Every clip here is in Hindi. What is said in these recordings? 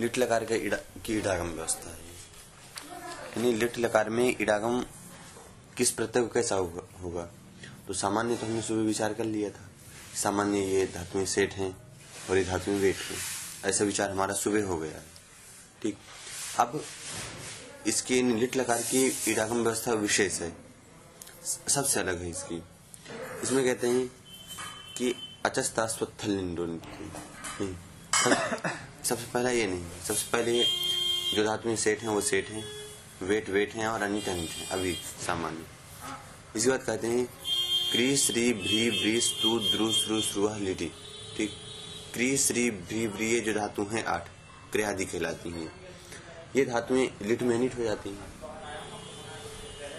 लिट लकार का इडा, की इडागम व्यवस्था है यानी लिट लकार में इडागम किस प्रत्यय को कैसा होगा, तो सामान्य तो हमने सुबह विचार कर लिया था। सामान्य ये धातुएँ सेठ हैं और ये धातुएँ वेट हैं। ऐसा विचार हमारा सुबह हो गया। ठीक? अब इसकी लिट लकार की इडागम व्यवस्था विशेष है। सबसे अलग है इसकी। इसमें कहते हैं कि अचस्तास्वत्थलिंडो नहीं सबसे पहला ये नहीं, सबसे पहले जो धातु सेठ हैं, वो सेठ हैं, वेट वेट हैं और अनिट अनिट हैं, अभी सामान्य। इसके बाद कहते हैं, क्री श्री भ्री भ्री स्तु द्रु श्रु श्रुह लिटी, ठीक? क्री श्री भ्री भ्री ये जो धातु हैं, आठ क्रियादि कहलाती हैं। ये धातुएँ लिटमैनिट हो जाती हैं।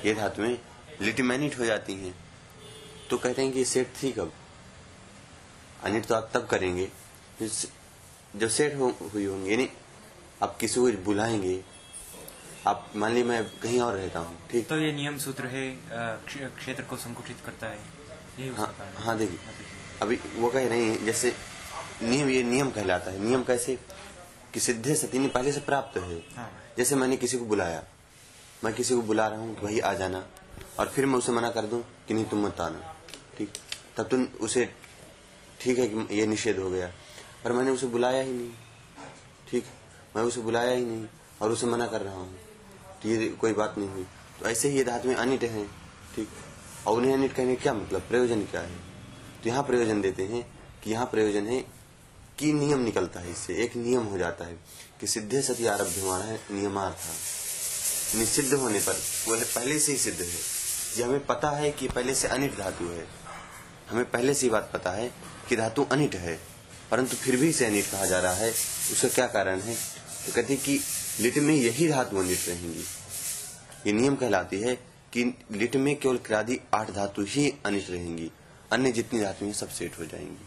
ये धातुएँ लिटमैनिट हो जाती हैं। तो कहते हैं कि सेट थी कब? अनिट तो आप तब करेंगे जब सेट हो, हुई होंगे यानी आप किसी को बुलाएँगे आप मान ली मैं कहीं और रहता हूँ ठीक? तो ये नियम सूत्र है क्षेत्र को संकुचित करता है। ये हाँ हाँ देखिए अभी वो कह रहे हैं जैसे नियम ये नियम कहलाता है। नियम कैसे? कि सिद्धे सती पहले से प्राप्त है। हाँ। जैसे मैंने किसी को बुलाया मैं किसी को बुला रहा हूँ तो भाई आ जाना और फिर मैं उसे मना कर दूँ कि नहीं तुम मत आना ठीक? तब तुम उसे ठीक है कि ये निषेध हो गया। पर मैंने उसे बुलाया ही नहीं। ठीक मैं उसे बुलाया ही नहीं और उसे मना कर रहा हूँ। तो ये कोई बात नहीं हुई। तो ऐसे ही ये धातु में अनिट है, ठीक? और उन्हें अनिट कहने क्या मतलब? प्रयोजन क्या है? तो यहाँ प्रयोजन देते हैं कि यहाँ प्रयोजन है कि नियम निकलता है इससे। एक नियम हो जाता है कि सिद्धे सती आरब्ध हमारा है, नियमार्थ निषिद्ध होने पर वो पहले से ही सिद्ध है। ये हमें पता है कि पहले से अनिट धातु है। हमें पहले से ही बात पता है कि धातु अनिट है। परंतु फिर भी इसे अनिट कहा जा रहा है। उसका क्या कारण है? तो कहते हैं कि लिट में यही धातु अनिट रहेंगी। ये नियम कहलाती है कि लिट में केवल क्रादि आठ धातु ही अनिट रहेंगी। अन्य जितनी धातुएँ सब सेट हो जाएँगी।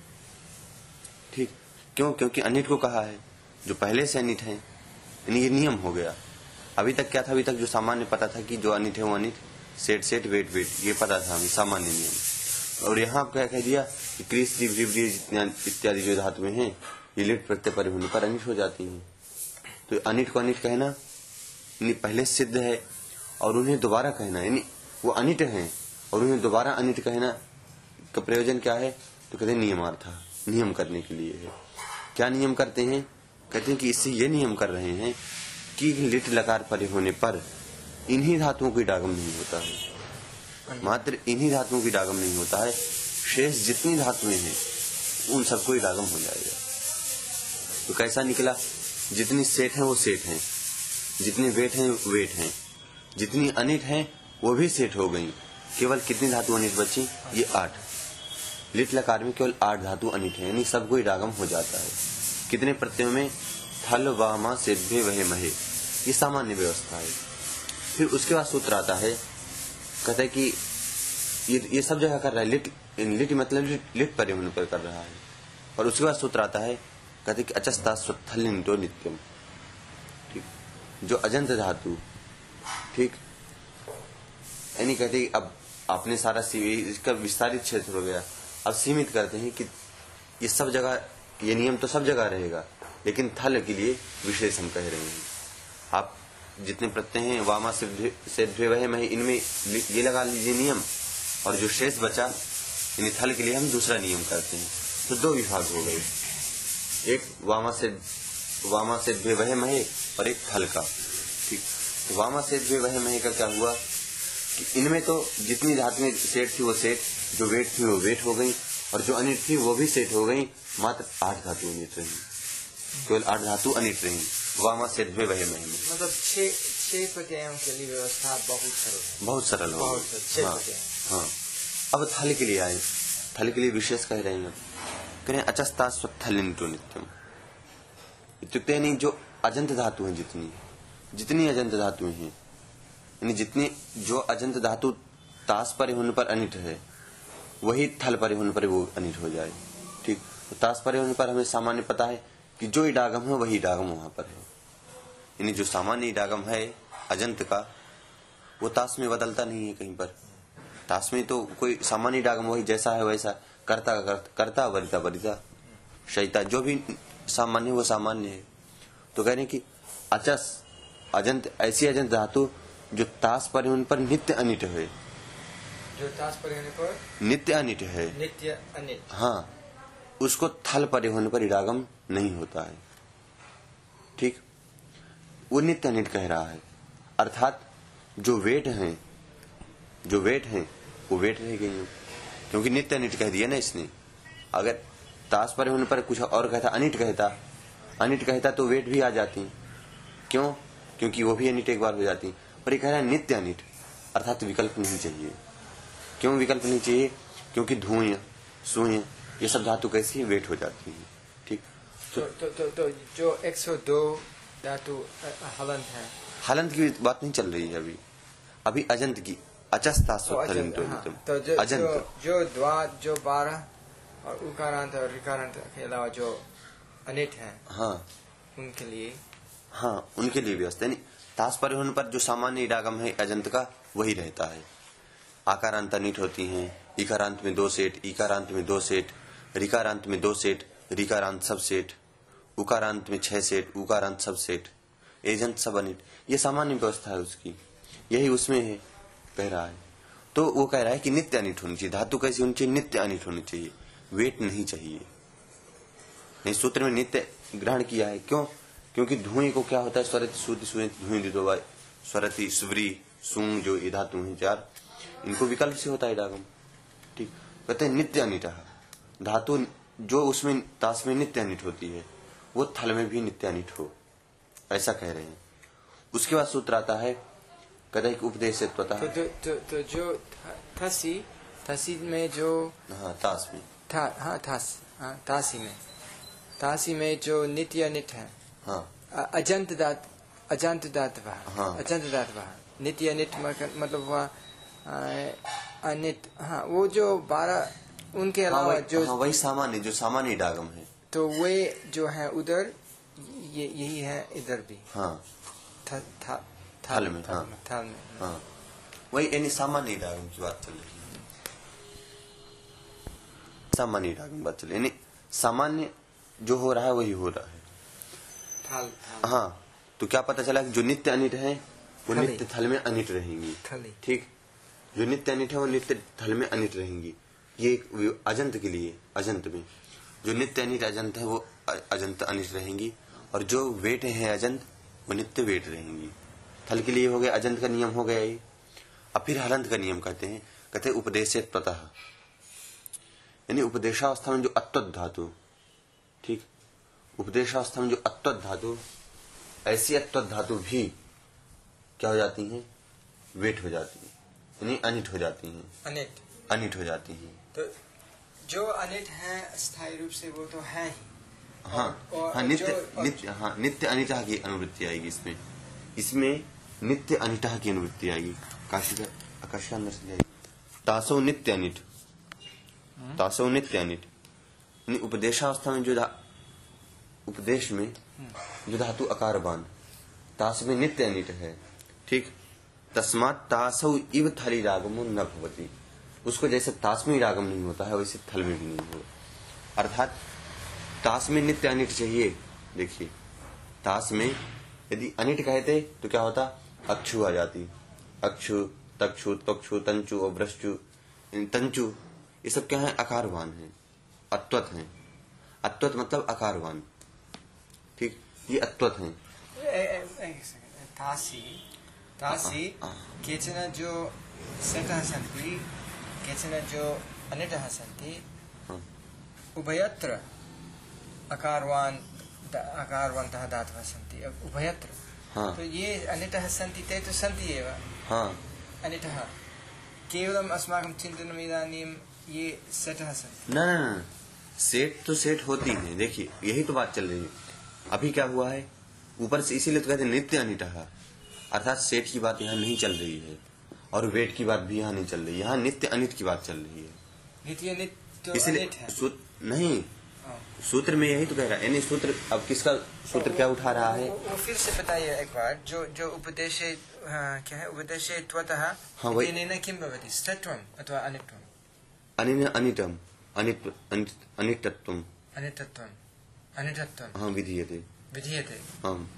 ठीक। क्यों? क्योंकि अनिट को कहा है। जो पहले से अनिट है ये नियम हो गया। अभी तक क्या था? अभी तक जो सामान्य पता था कि जो अनिट है, वो unit set set wet wet. ये पता था हमें सामान्य नियम। और यहाँ क्या कह दिया कि क्रीस इत्यादि जो धातुएँ हैं, ये लिट प्रत्यय पर होने पर अनिट हो जाती हैं। तो अनिट को अनिट कहना पहले सिद्ध है और उन्हें दोबारा कहना, यानी वो अनिट है और उन्हें दोबारा अनिट कहना का प्रयोजन क्या है? तो कहते नियमार्थ, नियम करने के लिए है। क्या नियम करते हैं? कहते हैं कि इससे ये नियम कर रहे हैं कि लिट लकार परे होने पर इन्हीं धातुओं की डागम नहीं होता है। मात्र इन्हीं धातुओं की डागम नहीं होता है। शेष जितनी धातुएँ हैं, उन सबको ही डागम हो जाएगा। तो कैसा निकला? जितनी सेठ है, वो सेठ है। जितने वेट हैं वेट हैं। जितनी अनिट हैं, वो भी सेठ हो गई। केवल कितनी धातु अनिट बची? ये आठ। लिट लकार में केवल आठ धातु अनिट है, यानी सबको ही डागम हो जाता है। कितने प्रत्ययों में? थल, वामा, सिद्धे, वह, महे। ये सामान्य व्यवस्था है। फिर उसके बाद सूत्र आता है कहता है कि ये ये सब जगह कर रहा है लिट लिट मतलब लिट, लिट परिवहन पर कर रहा है। और उसके बाद सूत्र आता है कहते कि अचस्ता स्वत्थलिंटो नित्यम। ठीक? जो अजंत धातु ठीक? यानी कहते अब आपने सारा इसका विस्तारित क्षेत्र हो गया। अब सीमित करते हैं कि ये सब जगह ये नियम तो सब जगह रहेगा लेकिन थल के लिए विशेष हम कह रहे हैं। आप जितने प्रत्यय हैं, वामा से वह में इनमें ये लगा लीजिए नियम। और जो शेष बचा यानी थल के लिए हम दूसरा नियम करते हैं। तो दो विभाग हो गए। एक वामा से वामा से द्वे वह महे और एक थल का। ठीक। तो वामा से वह महे का क्या हुआ? कि इनमें तो जितनी धातुएँ सेट थी, वो सेट जो वेट थी, वो वेट हो गई। और जो अनिट थी, वो भी सेट हो गई। मात्र आठ धातु अनिट रही। केवल आठ धातु अनिट रही। वामा से द्वे वह महे में मतलब छह छह प्रत्ययों के लिए व्यवस्था बहुत सरल बहुत सरल हो हाँ, हाँ। अब थल के लिए आए। थल के लिए विशेष कह रहे हैं। करें अचस्ता स्वत्थलिंटो नित्यम। इत्युक्ते यानी जो अजंत धातु है जितनी जितनी अजंत धातु हैं यानी जितनी जो अजंत धातु ताश पर होने पर अनिट है वही थल पर होने पर वो अनिट हो जाए। ठीक? तो ताश पर होने पर हमें सामान्य पता है कि जो इडागम है वही इडागम वहाँ पर है। यानी जो सामान्य इडागम है अजंत का वो ताश में बदलता नहीं है कहीं पर। ताश में तो कोई सामान्य इडागम वही जैसा है वैसा कर्ता कर्ता वरिता वरिता। शैता जो भी सामान्य वो सामान्य है। तो कह रहे हैं कि अचस अजंत ऐसी अजंत धातु जो ताश परिवहन पर नित्य अनिट है। जो ताश पर नित्य अनिट है। नित्य अनित हाँ। उसको थल परे होने पर इडागम नहीं होता है। ठीक? वो नित्य अनिट कह रहा है। अर्थात, जो वेट हैं, जो वेट हैं, वो वेट रह गई हैं। क्योंकि नित्य अनिट कह दिया ना इसने। अगर ताश परिवहन पर कुछ और कहता, अनिट कहता अनिट कहता तो वेट भी आ जाती। क्यों? क्योंकि वो भी अनिट एक बार हो जाती। पर ये कह रहा है नित्य अनिट। अर्थात विकल्प नहीं चाहिए। क्यों विकल्प नहीं चाहिए? क्योंकि धुएँ, सुएँ ये सब धातु कैसी है? वेट हो जाती है। ठीक। तो तो तो, तो जो 102 धातु हलंत है। हलंत की बात नहीं चल रही है अभी। अभी अजंत की अचस्ता तो अजंत हाँ, तो। जो अजंत। जो जो द्वा जो बारह और उकारांत और रिकारांत के अलावा जो अनिट है हाँ। उनके लिए। हाँ उनके लिए व्यवस्था यानी ताश परिवहन पर जो सामान्य इडागम है अजंत का वही रहता है। आकारांत अनिट होती हैं इकारांत में दो सेट इकारांत में दो सेट रिकारांत में दो सेट रिकारांत सब सेट उकारांत में छह सेट उकारांत सब सेट एजंत सब अनिट ये सामान्य व्यवस्था है उसकी। यही उसमें है, कह रहा है। तो वो कह रहा है कि नित्य अनिट होनी चाहिए। धातु कैसी होनी चाहिए? नित्य अनिट होनी चाहिए। वेट नहीं चाहिए। नहीं सूत्र में नित्य ग्रहण किया है। क्यों? क्योंकि धुएँ को क्या होता है? स्वरति सुए, धुएँ दिदो भाई स्वरति, सुवरी, सूंग जो ये धातु हैं, चार। इनको विकल्प से होता है डागम ठीक। कहते हैं नित्य अनिट धातु जो उसमें ताश में नित्य अनिट होती है वो थल में भी नित्यानिट हो। ऐसा कह रहे हैं। उसके बाद सूत्र आता है कहता है उपदेश तो तो तो, तो जो थसी थसी में जो हाँ ताश में था हाँ थास हाँ तासी में। तासी में जो नित्य अनिट है। हाँ अजंत दात अजंत दात वह हाँ। अजंत दात वह नित्य अनिट मतलब वह अ, अनिट हाँ वो जो बारह उनके हाँ, अलावा वही, जो हाँ वही सामान्य जो सामान्य डागम है। तो वे जो है उधर ये यही है इधर भी। हाँ। थ, थ, थल में, थल हाँ। में थल में। हाँ। वही यानी सामान्य डागम की बात चल रही है। सामान्य डागम बात चल रही है। यानी सामान्य जो हो रहा है वही हो रहा है। थल थल। हाँ। तो क्या पता चला कि जो नित्य अनिट है वो नित्य थल में अनिट रहेंगी। ठीक? जो नित्य अनिट है वो नित्य थल में अनिट रहेंगी। ये अजंत के लिए अजंत में। जो नित्य अनिट अजंत है वो अजंत अनिट रहेंगी। और जो वेट है अजंत वो नित्य वेट रहेंगी। थल के लिए हो गया अजंत का नियम हो गया ये। अब फिर हलंत का नियम कहते हैं। कहते हैं उपदेश यानी उपदेशावस्था में जो अत्वत धातु ठीक? उपदेशावस्था में जो अत्वत धातु ऐसी अत्वत धातु भी क्या हो जाती है? वेट हो जाती है। यानी अनिट हो जाती है। अनिट अनिट हो जाती हैं। तो जो अनिट है स्थायी रूप से वो तो है ही। हाँ और हाँ नित्य और- नित्य हाँ नित्य अनिटा की अनुवृत्ति आएगी इसमें। इसमें नित्य अनिटा की अनुवृत्ति आएगी। काशी का आकाश अंदर से जाएगी। तासो नित्य अनिट तासो नित्य अनिट उपदेशावस्था में जो उपदेश में जो धातु अकार बान तास में नित्य अनिट है ठीक? तस्मात तासौ इव थली रागमो न भवती। उसको जैसे तास में रागम नहीं होता है वैसे थल में भी नहीं होगा। अर्थात तास में नित्य अनिट चाहिए देखिए। तास में यदि अनिट कहते तो क्या होता? अक्षु आ जाती। अक्षु तक्षु त्वक्षु तंचु और भ्रष्टु तंचु ये सब क्या है? अकारवान है। अत्वत है। अत्वत मतलब अकारवान। ठीक? ये अत्वत है। तासी तासी आ- आ- केचन जो सेटः सन्ति केचन जो अनिटः सन्ति हाँ। उभयत्र अकारवान् अकारवन्तः धातवः सन्ति उभयत्र। हाँ। तो ये अनिटः सन्ति ते तु सन्ति एव। हाँ। अनिटः। केवलम् अस्माकं चिन्तनम् इदानीं ये सेटः सन्ति। न न सेट तो सेट होती है। देखिए यही तो बात चल रही है। अभी क्या हुआ है? ऊपर से इसीलिए तो कहते नित्य अनिटहा अर्थात सेठ की बात यहाँ नहीं चल रही है। और वेट की बात भी यहाँ नहीं चल रही है यहाँ नित्य अनित की बात चल रही है। द्वितीय नित तो इसलिए सूत्र नहीं हाँ। सूत्र में यही तो कह रहा है। यानी सूत्र अब किसका सूत्र क्या उठा रहा है? वो, वो फिर से बताइए एक बार जो जो उपदेश हाँ, क्या है? उपदेश हाँ, वही- इत्यनेन किं भवति? स्तत्वम् अथवा अनित्वम् अनिन अनिटम अनिट अनिट- अनिटत्वम अनितत्वम् हाँ विधीयते। विधीयते। हाँ।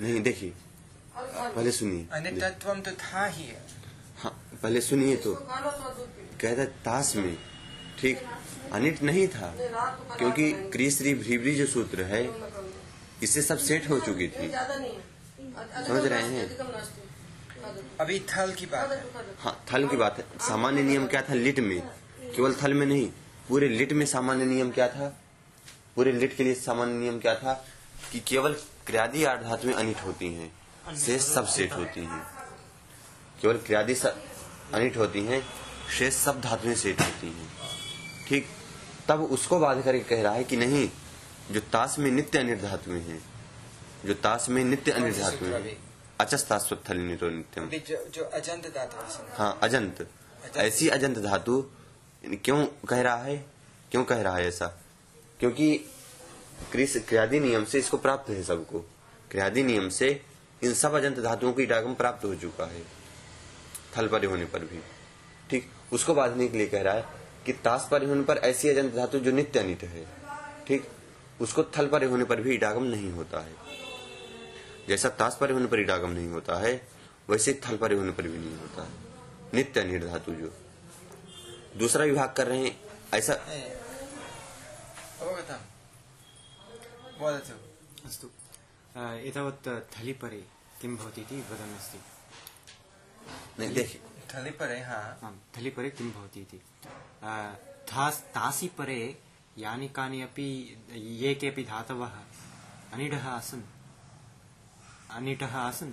नहीं देखिए पहले सुनिए अनित्यत्वम तो था ही है हाँ पहले सुनिए तो कहता ताश में ठीक अनिट नहीं था क्योंकि क्रियश्री भ्रीवरी जो सूत्र है इससे सब सेट हो चुकी थी समझ रहे हैं अभी थल की बात है हाँ थल की बात है सामान्य नियम क्या था लिट में केवल थल में नहीं पूरे लिट में सामान्य नियम क्या था पूरे लिट के लिए सामान्य नियम क्या था कि केवल क्रियादि आठ धातुएँ अनिट होती हैं शेष सब सेठ होती हैं। केवल क्रियादि अनिट होती हैं शेष सब धातुएँ सेठ होती हैं। ठीक तब उसको बाध करके कह रहा है कि नहीं जो ताश में नित्य अनिट धातुएँ हैं जो ताश में नित्य अनिट धातुएँ हैं? अचस्तास्वत्थल नित्यम। जो अजंत धातु हाँ अजंत। ऐसी अजंत धातु क्यों कह रहा है? क्यों कह रहा है ऐसा? क्योंकि क्रियादि नियम से इसको प्राप्त है सबको। क्रियादि नियम से इन सब अजंत धातुओं की डागम प्राप्त हो चुका है। थल परे होने पर भी। ठीक उसको बांधने के लिए कह रहा है कि ताश परे होने पर ऐसी अजंत धातु जो नित्य अनित है। ठीक उसको थल पर होने पर भी इडागम नहीं होता है। जैसा ताश परे होने पर इडागम नहीं होता है वैसे थल पर होने पर भी नहीं होता है। नित्य अनिट धातु जो। दूसरा विभाग कर रहे हैं ऐसा अवगतम् वदतु अस्तु अ, एतावत् थलिपरे किं भवति इति वदन् अस्ति नहीं देखिए थली पर हाँ। आम् थलिपरे किं भवति इति। अ, परे यानि कानि अपि ये केऽपि धातवः अनिडः आसन्। अनिटः आसन्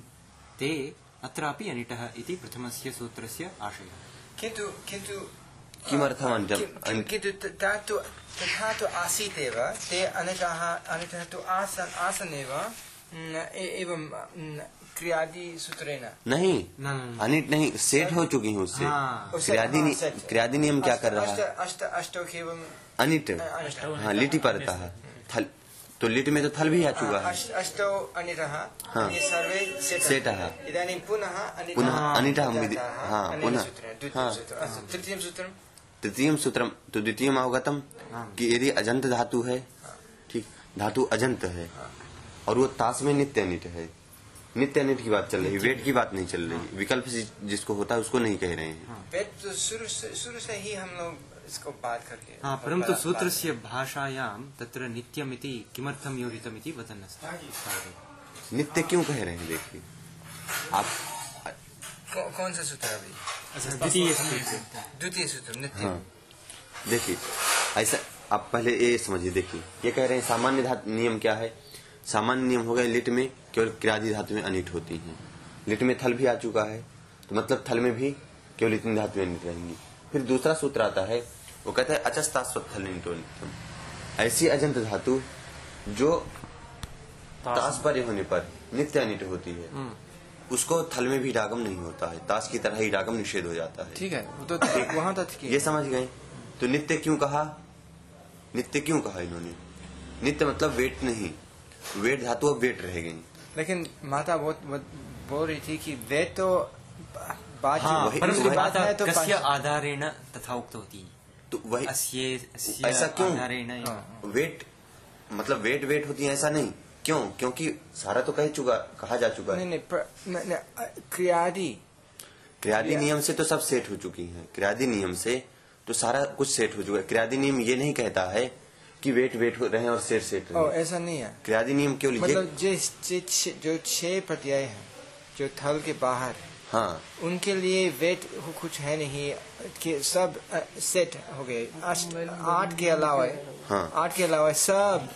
ते अत्रापि अनिटः इति प्रथमस्य सूत्रस्य आशयः। किन्तु किन्तु किमर्थम् किन्तु त- ता तथा तु आसीत् एव ते अनितः अनितः तु आसन् आसन् एव एवं न, क्रियादिसूत्रेण नहीं न, न, न। अनिट नहीं सेट हो चुकी है उससे हाँ। क्रियादि हाँ, क्रियादि नियम क्या कर रहा है अष्ट अष्ट अष्टौ केवल अनिट अनिट हाँ लिटी पड़ता है थल तो लिट में तो थल भी आ चुका है अष्ट अनितः हाँ। ये सर्वे सेटः। सेटः। पुनः अनितः पुनः विधि- हाँ, पुनः। हाँ। सूत्रम्। अस्तु, तृतीय सूत्रम तो द्वितीय अवगतम कि यदि अजंत धातु है ठीक धातु अजंत है और वो ताश में नित्य अनिट है। नित्य अनिट की बात चल रही है वेट की बात नहीं चल रही। विकल्प जिसको होता है उसको नहीं कह रहे हैं। वेद तो शुरू से शुरू से ही हम लोग इसको बात करके हा परन्तु बात- सूत्रस्य भाषायां तत्र नित्यमिति किमर्थं योजितमिति वदन् अस्ति नित्य क्यों कह रहे हैं देखिए। आप कौ- कौन सा सूत्र अभी? द्वितीयसूत्रस्य द्वितीय सूत्र। नित्य। हाँ। देखिए ऐसा आप पहले ये समझिए देखिए। ये कह रहे हैं सामान्य धातु नियम क्या है? सामान्य नियम हो गए लिट में केवल क्रियादि धातुएँ अनिट होती है। लिट में थल भी आ चुका है तो मतलब थल में भी केवल इतनी धातु अनिट रहेंगी। फिर दूसरा सूत्र आता है वो कहता है अचस्तास्वत थल ऐसी अजंत धातु जो ताश परे होने पर नित्य अनिट होती है उसको थल में भी रागम नहीं होता है ताश की तरह ही रागम निषेध हो जाता है। ठीक है वो तो वहाँ तक ये समझ गए? तो नित्य क्यों कहा? नित्य क्यों कहा इन्होंने? नित्य मतलब वेट नहीं। वेट धातु अब वेट रह गई लेकिन माता बहुत बोल रही थी कि वे तो बात हा वही- माता है तो कस्य आधारेण तथा उक्तवती तो वही अस्ये अस्य ऐसा क्यों? हाँ। वेट मतलब वेट वेट होती है ऐसा नहीं। क्यों? क्योंकि सारा तो कह चुका कहा जा चुका नहीं है नहीं क्रियादि। क्रियादि नियम से तो सब सेट हो चुकी है। क्रियादि नियम से तो सारा कुछ सेट हो चुका है। क्रियादि नियम ये नहीं कहता है कि वेट वेट हो रहे और सेट सेट ओ रहे ऐसा नहीं है। क्रियादि नियम केवल ये मतलब जिस जो छह प्रत्यय है जो थल के बाहर हाँ। उनके लिए वेट कुछ है नहीं कि सब सेट हो गए। आठ के अलावा हाँ। आठ के अलावा सब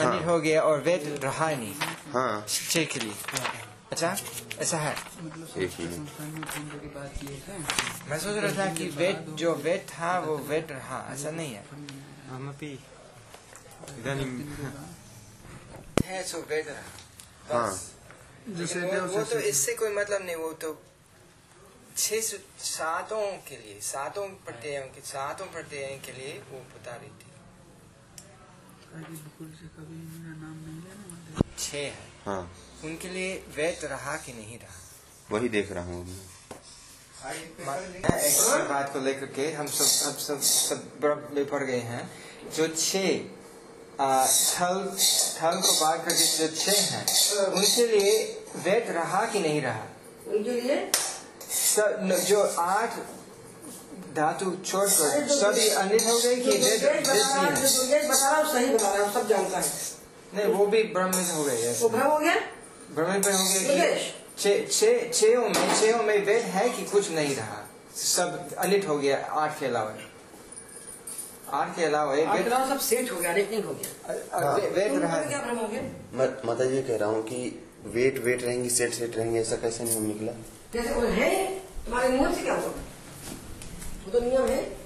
हाँ। हो गया और वेट रहा ही नहीं। हाँ। छह के लिए। अच्छा ऐसा है? एक मैं सोच रहा था कि वेट जो वेट था वो वेट रहा। ऐसा नहीं है। इदानीं है सो वेट। बस। वो, वो तो इससे कोई मतलब नहीं वो तो छह सातों के लिए सातों प्रत्ययों के सातों प्रत्ययों के लिए वो बता रही थी। छह है। हाँ। उनके लिए वेट रहा कि नहीं रहा? वही देख रहा हूँ। बात को लेकर के हम सब सब सब सब बराबर में पड़ गए हैं। जो छह थल थल को बाहर करके जो छह हैं उनके लिए वेद रहा कि नहीं रहा? उनके लिए? सब जो आठ धातु छोड़कर सभी अन्य हो गए कि वेद वेद बता रहा है, सही बता रहा है सब जानता है। नहीं वो भी ब्रह्मित हो गए वो भ्रम हो गया? ब्रह्मित हो गए छहों में छहों में वेद है कि कुछ नहीं रहा? सब अनिट हो गया आठ के अलावा। आठ के अलावा वेद सब सेठ हो गया नहीं हो गया। अ- वेद रहा क्या भ्रम हो गया? माता जी कह रहा हूँ कि वेट वेट रहेंगी सेट सेट रहेंगे ऐसा कैसे नियम निकला? जैसे वो है तुम्हारे नियम से क्या हुआ? वो तो नियम है।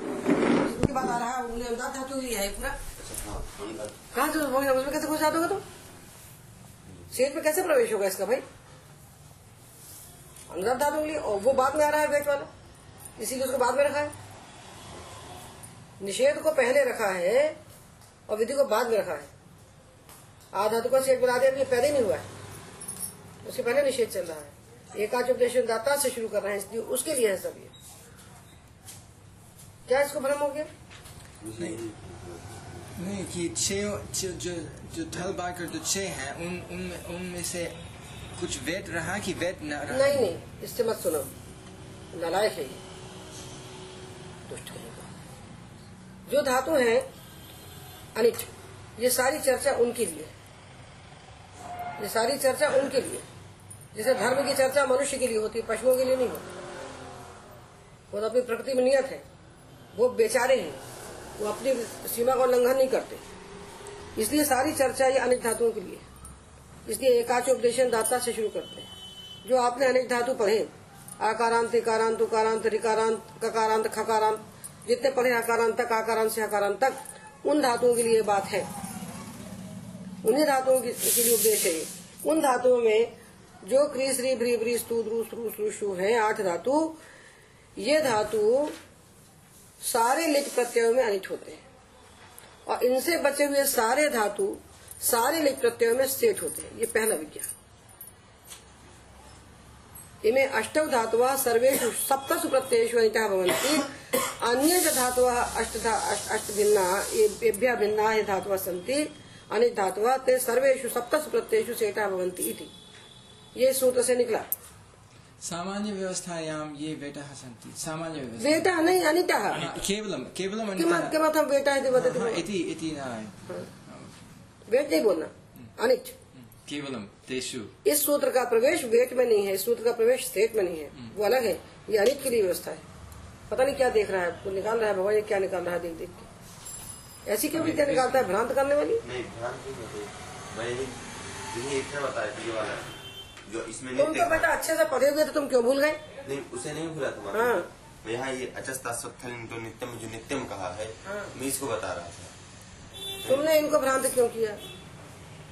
उनकी बात आ रहा है उन्हें अंदाज था तो ये है पूरा। कहाँ से हो गया उसमें कैसे घुसा दोगे तुम? सेठ में कैसे प्रवेश होगा इसका भाई? अंदर धातु और वो बाद में आ रहा है वेट वाला। इसीलिए उसको बाद में रखा है। निषेध को पहले रखा है और विधि को बाद में रखा है। आ धातु का सेठ बना दिया अभी पहले नहीं हुआ है। उसके पहले निषेध चल रहा है। एकाच उपदेश दाता से शुरू कर रहे हैं इसलिए उसके लिए है सब ये। क्या इसको भ्रम हो गया? नहीं। कि छह जो जो थल बाकर जो छह हैं उन उनमें उनमें से कुछ वेद रहा कि वेद न रहा? नहीं नहीं इससे मत सुनो। नालायक है दुष्ट का जो धातु है अनिट ये सारी चर्चा उनके लिए। ये सारी चर्चा उनके लिए। जैसे धर्म की चर्चा मनुष्य के लिए होती है, पशुओं के लिए नहीं होती। वो तो अपनी प्रकृति में नियत है। वो बेचारे हैं। वो अपनी सीमा का उल्लंघन नहीं करते। इसलिए सारी चर्चा ये अनेक धातुओं के लिए। इसलिए एकाच उपदेशन दाता से शुरू करते हैं। जो आपने अनेक धातु पढ़े, आकारांत इकारांत उकारांत रिकारांत ककारांत, खकारांत जितने पढ़े आकारांत तक, आकारांत से आकारांत तक, उन धातुओं के लिए बात है। उन्हीं धातुओं के लिए उपदेश है उन धातुओं में जो क्री श्री, भ्री भ्री, स्तु, द्रु श्रु श्रु शु है, आठ धातु, ये धातु सारे लिट प्रत्ययों में अनिट होते हैं। और इनसे बचे हुए सारे धातु सारे लिट प्रत्ययों में सेठ होते हैं। ये पहला विज्ञान। इमे अष्टौ धातुवा सर्वेषु सप्तसु प्रत्ययेषु अनिता भवन्ति। अन्ये च धातवः अष्ट अष्ट भिन्ना भिन्ना ये धातवः सन्ति अनित धातुवा ते सर्वेषु सप्तसु प्रत्ययेषु सेठा भवन्ति इति। ये सूत्र से निकला। सामान्य व्यवस्थायां ये वेटः सन्ति? सामान्य व्यवस्था वेटा नहीं अनितः। हाँ, केवलम केवलम किम अनितः। किमर्थं वेटा इति वदति इति इति न वेट नहीं बोलना। अनिच। केवलम तेषु। इस सूत्र का प्रवेश वेट में नहीं है इस सूत्र का प्रवेश सेठ में नहीं है। वो अलग है ये अनित के लिए व्यवस्था है। पता नहीं क्या देख रहा है वो निकाल रहा है भगवान ये क्या निकाल रहा है देख देख के। ऐसी क्यों विद्या निकालता है भ्रांत करने वाली? नहीं ध्यान नहीं मैं यही यही इतना बताया था ये वाला। जो इसमें तुम तो बेटा अच्छे से पढ़े हुए थे तुम क्यों भूल गए? नहीं उसे नहीं भूला तुम्हारा। हाँ। यहाँ ये अचस्तास्वत्थल तो नित्यम जो नित्यम कहा है हाँ। मैं इसको बता रहा था। तुमने इनको भ्रांत क्यों किया?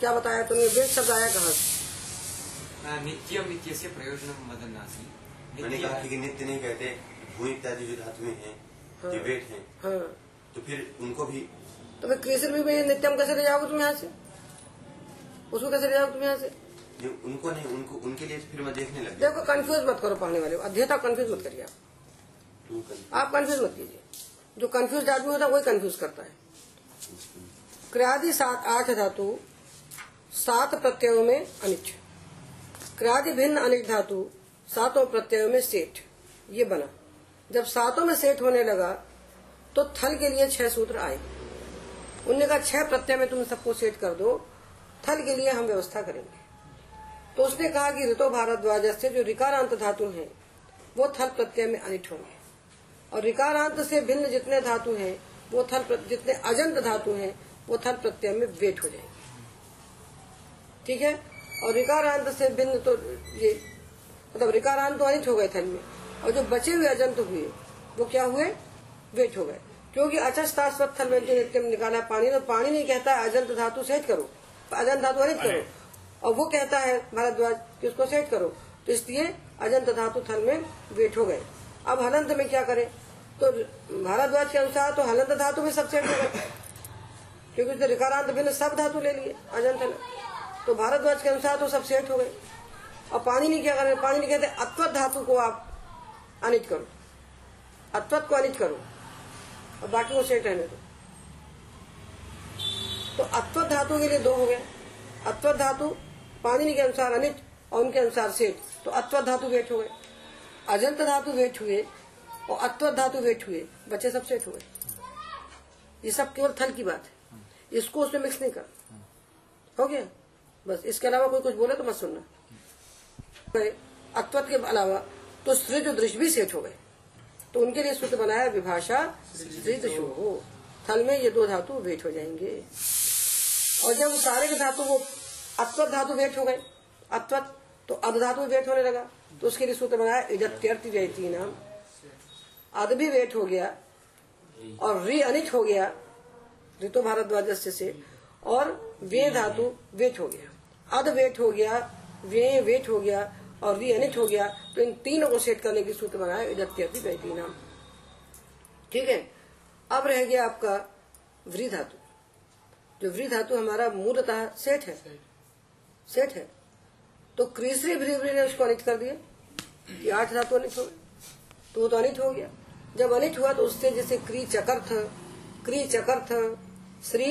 क्या बताया तुमने वेद शब्द आया कहाँ से? नित्यम् इत्यस्य प्रयोजनं वदन् आसीत् मैंने कहा कि नित्य नहीं कहते भू इत्यादि जो धातुएँ हैं हाँ। वेट हैं हाँ। तो फिर उनको भी तो फिर केसर भी में नित्यम कैसे ले जाओगे तुम यहाँ से? उसको कैसे ले जाओगे तुम यहाँ से? उनको नहीं उनको उनके लिए फिर मैं देखने लग देखो कंफ्यूज मत करो पढ़ने वाले अध्येता कंफ्यूज मत करिए आप। आप कंफ्यूज मत कीजिए। जो कंफ्यूज आदमी होता है वही कंफ्यूज करता है। क्रियादि सात आठ धातु सात प्रत्ययों में अनिच क्रियादि भिन्न अनिच धातु सातों प्रत्ययों में सेठ। ये बना। जब सातों में सेठ होने लगा तो थल के लिए छह सूत्र आए। उनने कहा, छह प्रत्यय में तुम सबको सेठ कर दो, थल के लिए हम व्यवस्था करेंगे। तो उसने कहा कि ऋतो भारद्वाज से जो रिकारांत धातु हैं, वो थल प्रत्यय में अनिट होंगे। और रिकारांत से भिन्न जितने धातु हैं, वो थल जितने अजंत धातु हैं, वो थल प्रत्यय में वेट हो जाएँगे। ठीक है? और रिकारांत से भिन्न तो ये मतलब रिकारांत तो अनिट हो गए थल में और जो बचे हुए अजंत हुए वो क्या हुए? वेट हो गए। क्योंकि अचस्तास्वत थल में जो नित्यम निकाला पानी तो पानी नहीं कहता है अजंत धातु सेट करो। अजंत धातु अनिट करो। और वो कहता है भारद्वाज कि उसको सेट करो। तो इसलिए अजंत धातु थल में वेट हो गए। अब हलंत में क्या करें? तो भारद्वाज के अनुसार तो हलंत धातु में सब सेट हो गए। क्योंकि उसने रिकारांत भिन्न सब धातु ले लिए अजंत तो भारद्वाज के अनुसार तो सब सेट हो गए। और पानी नहीं क्या करें? पानी नहीं कहते, अत्वत धातु को आप अनित करो। अत्वत को अनित करो। और बाकी को सेट रहने दो। तो अत्व धातु के लिए दो हो गए। अत्वत धातु पाणिनि के अनुसार अनिट और उनके अनुसार सेठ। तो अत्वत धातु हो गए। अजंत धातु वेठ हुए और अत्वत धातु वेठ हुए। बच्चे सब सेठ हुए ये सब केवल थल की बात है। इसको उसमें मिक्स नहीं कर। हो गया? बस। इसके अलावा कोई कुछ बोले तो मत सुनना। अत्वत के अलावा तो स्त्री जो दृश्य भी सेठ हो गए तो उनके लिए सूत्र बनाया विभाषा हो। थल में ये दो धातु वेट हो जाएँगे। और जब सारे के धातु वो अत्वत धातु वेट हो गए अत्वत तो अध धातु वेट होने लगा। तो उसके लिए सूत्र बनाया इजत्यर्थ रहती नाम। अध भी वेट हो गया और री अनिच हो गया, ऋतु भारद्वाज से, और वे धातु वेट हो गया। अध वेट हो गया वे वेट हो गया और वी अनिट हो गया तो इन तीनों को सेट करने की सूत्र बनाया इजत्यर्थी बैठी नाम। ठीक है? अब रह गया आपका व्री धातु। जो व्री धातु हमारा मूलतः सेठ है। सेठ है। तो क्रीसरी भ्री ने उसको अनिट कर दिया ये आठ धातु अनिट हो गए। तो वो तो अनिट हो गया। जब अनिट हुआ तो उससे जैसे क्री चकर्थ क्री चकर्थ श्री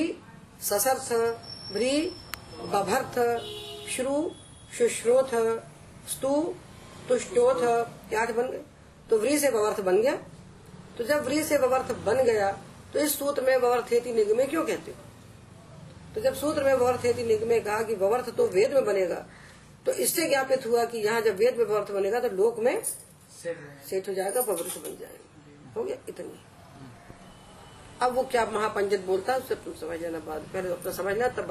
ससर्थ भ्री बभर्थ, श्रु, शुश्रोथ, स्तु, तुष्टोथ ये आठ बन गए तो व्री से बवर्थ बन गया। तो जब व्री से बवर्थ बन गया तो इस सूत्र में बवर्थ निगमे क्यों कहते हो? तो जब सूत्र में बवर्थ निगमे कहा कि बवर्थ तो वेद में बनेगा तो इससे ज्ञापित हुआ कि यहाँ जब वेद में बवर्थ बनेगा तो लोक में सेठ हो जाएगा बवर्थ बन जाएगा। हो गया? इतनी। अब वो क्या महापंडित बोलता है, उससे तुम समझ लेना बाद। पहले अपना समझ लेना तब बात